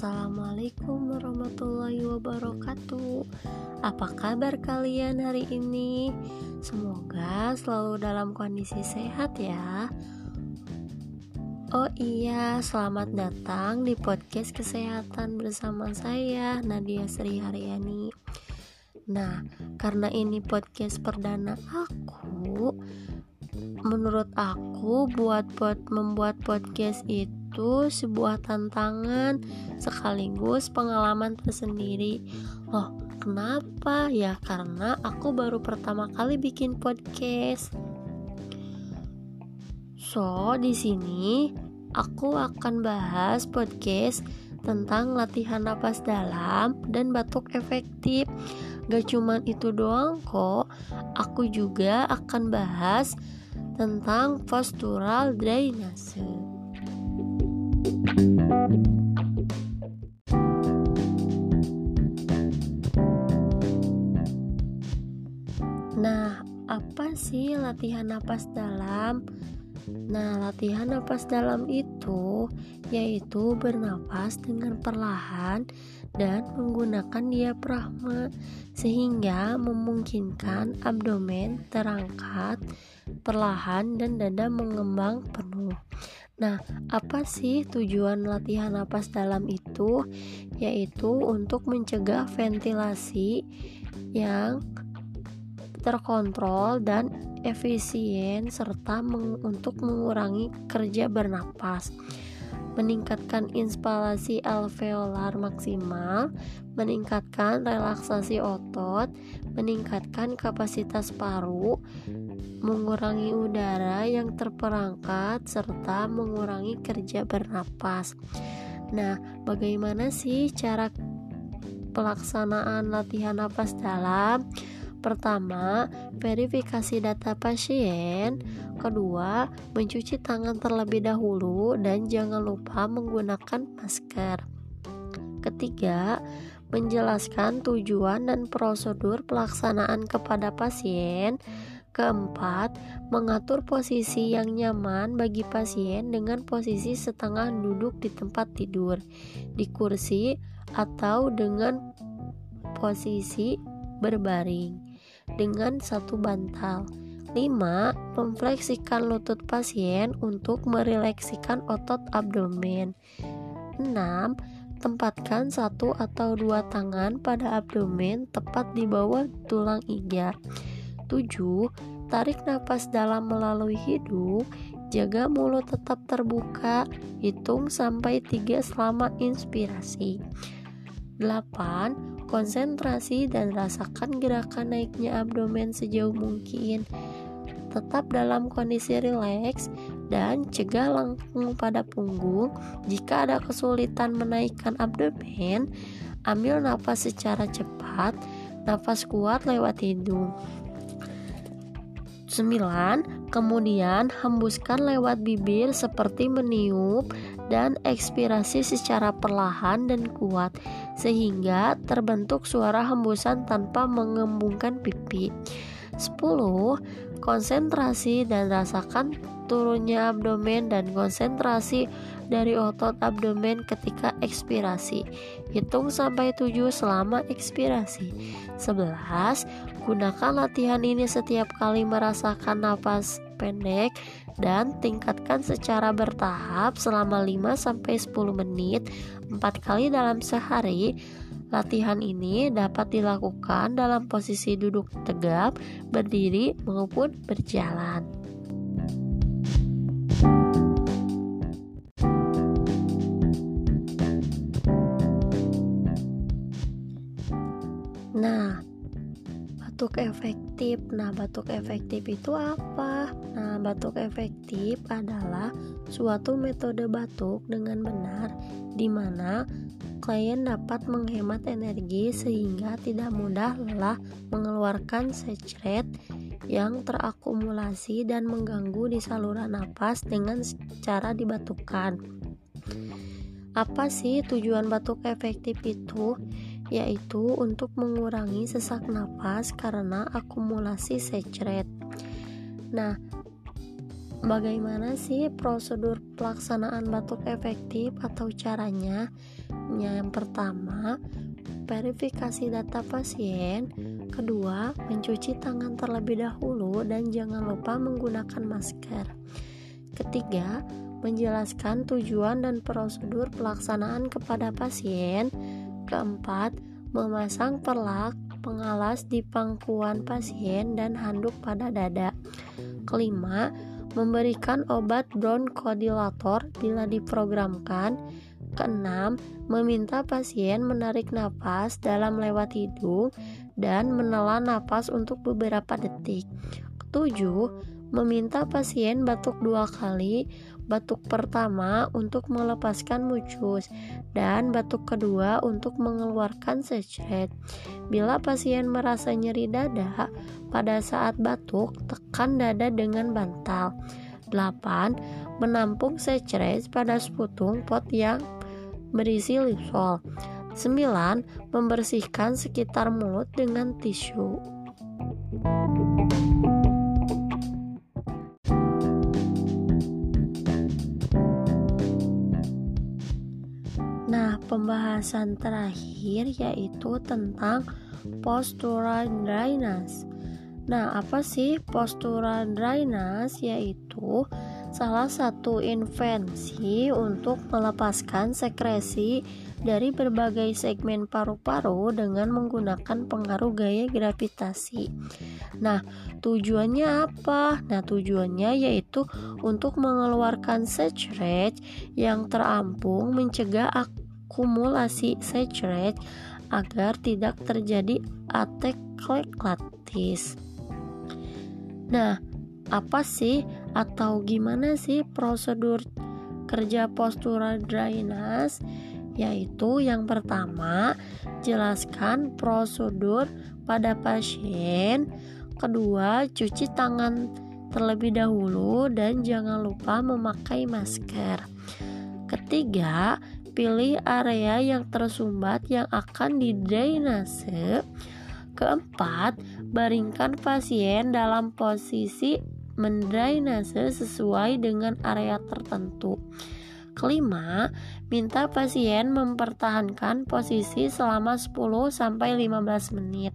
Assalamualaikum warahmatullahi wabarakatuh. Apa kabar kalian hari ini? Semoga selalu dalam kondisi sehat ya. Oh iya, selamat datang di podcast kesehatan bersama saya Nadia Sri Haryani. Nah, karena ini podcast perdana aku, menurut aku buat buat membuat podcast itu sebuah tantangan sekaligus pengalaman tersendiri. Loh, kenapa? Ya karena aku baru pertama kali bikin podcast. So, di sini aku akan bahas podcast tentang latihan napas dalam dan batuk efektif. Gak cuman itu doang kok, aku juga akan bahas tentang postural drainase. Nah, apa sih latihan napas dalam? Nah, latihan napas dalam itu yaitu bernapas dengan perlahan dan menggunakan diafragma sehingga memungkinkan abdomen terangkat perlahan dan dada mengembang penuh. Nah, apa sih tujuan latihan napas dalam itu? Yaitu untuk mencegah ventilasi yang terkontrol dan efisien serta meng untuk mengurangi kerja bernapas meningkatkan inspirasi alveolar maksimal, meningkatkan relaksasi otot, meningkatkan kapasitas paru, mengurangi udara yang terperangkat, serta mengurangi kerja bernapas. Nah, bagaimana sih cara pelaksanaan latihan napas dalam? Pertama, verifikasi data pasien. Kedua, mencuci tangan terlebih dahulu dan jangan lupa menggunakan masker. Ketiga, menjelaskan tujuan dan prosedur pelaksanaan kepada pasien. Keempat, mengatur posisi yang nyaman bagi pasien dengan posisi setengah duduk di tempat tidur, di kursi, atau dengan posisi berbaring dengan satu bantal. 5. Memfleksikan lutut pasien untuk mereleksikan otot abdomen. 6. Tempatkan satu atau dua tangan pada abdomen tepat di bawah tulang iga. 7. Tarik nafas dalam melalui hidung, jaga mulut tetap terbuka, hitung sampai 3 selama inspirasi. 8 konsentrasi dan rasakan gerakan naiknya abdomen sejauh mungkin. Tetap dalam kondisi rileks dan cegah lengkung pada punggung. Jika ada kesulitan menaikkan abdomen, ambil nafas secara cepat, nafas kuat lewat hidung. 9. Kemudian hembuskan lewat bibir seperti meniup dan ekspirasi secara perlahan dan kuat sehingga terbentuk suara hembusan tanpa mengembungkan pipi. 10. Konsentrasi dan rasakan turunnya abdomen dan konsentrasi dari otot abdomen ketika ekspirasi. Hitung sampai 7 selama ekspirasi. 11. Gunakan latihan ini setiap kali merasakan napas pendek dan tingkatkan secara bertahap selama 5 sampai 10 menit 4 kali dalam sehari. Latihan ini dapat dilakukan dalam posisi duduk tegap, berdiri maupun berjalan. Nah, batuk efektif. Nah, batuk efektif itu apa? Nah, batuk efektif adalah suatu metode batuk dengan benar di mana klien dapat menghemat energi sehingga tidak mudah lelah mengeluarkan secret yang terakumulasi dan mengganggu di saluran napas dengan cara dibatukan. Apa sih tujuan batuk efektif itu? yaitu untuk mengurangi sesak napas karena akumulasi secret. Nah, bagaimana sih prosedur pelaksanaan batuk efektif atau caranya? yang pertama, verifikasi data pasien. Kedua, mencuci tangan terlebih dahulu dan jangan lupa menggunakan masker. Ketiga, menjelaskan tujuan dan prosedur pelaksanaan kepada pasien. Keempat, memasang perlak pengalas di pangkuan pasien dan handuk pada dada. Kelima, memberikan obat bronchodilator bila diprogramkan. Keenam, meminta pasien menarik napas dalam lewat hidung dan menelan napas untuk beberapa detik. Ketujuh, meminta pasien batuk dua kali, batuk pertama untuk melepaskan mucus dan batuk kedua untuk mengeluarkan secret. Bila pasien merasa nyeri dada pada saat batuk, tekan dada dengan bantal. 8. Menampung secret pada sputung pot yang berisi lipsol. 9. Membersihkan sekitar mulut dengan tisu. Pembahasan terakhir yaitu tentang postural dryness. Nah, apa sih postural dryness? Yaitu salah satu invensi untuk melepaskan sekresi dari berbagai segmen paru-paru dengan menggunakan pengaruh gaya gravitasi. Nah, tujuannya apa? Nah, tujuannya yaitu untuk mengeluarkan saturate yang terampung mencegah akumulasi saturate agar tidak terjadi ateklektatis. Nah, apa sih atau gimana sih prosedur kerja postural dryness? Yaitu yang pertama, jelaskan prosedur pada pasien. Kedua, cuci tangan terlebih dahulu dan jangan lupa memakai masker. Ketiga, Pilih area yang tersumbat yang akan didrainase. Keempat, baringkan pasien dalam posisi mendrainase sesuai dengan area tertentu. Kelima, minta pasien mempertahankan posisi selama 10 sampai 15 menit.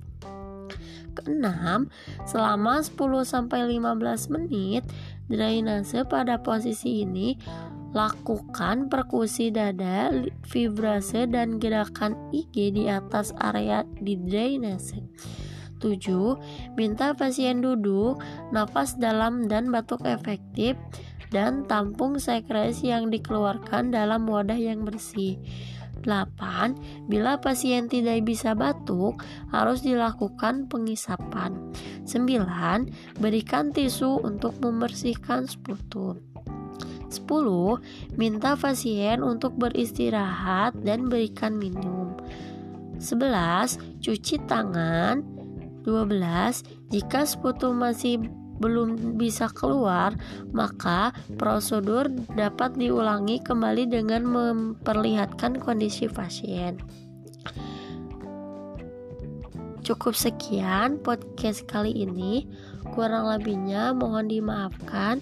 Keenam, selama 10 sampai 15 menit, drainase pada posisi ini Lakukan perkusi dada, vibrase dan gerakan IG di atas area di drainase. 7. Minta pasien duduk, nafas dalam dan batuk efektif dan tampung sekresi yang dikeluarkan dalam wadah yang bersih. 8. Bila pasien tidak bisa batuk, harus dilakukan pengisapan. 9. Berikan tisu untuk membersihkan sputum. 10. Minta pasien untuk beristirahat dan berikan minum. 11. Cuci tangan. 12. Jika sputum masih belum bisa keluar, maka prosedur dapat diulangi kembali dengan memperlihatkan kondisi pasien. Cukup sekian podcast kali ini. Kurang lebihnya mohon dimaafkan.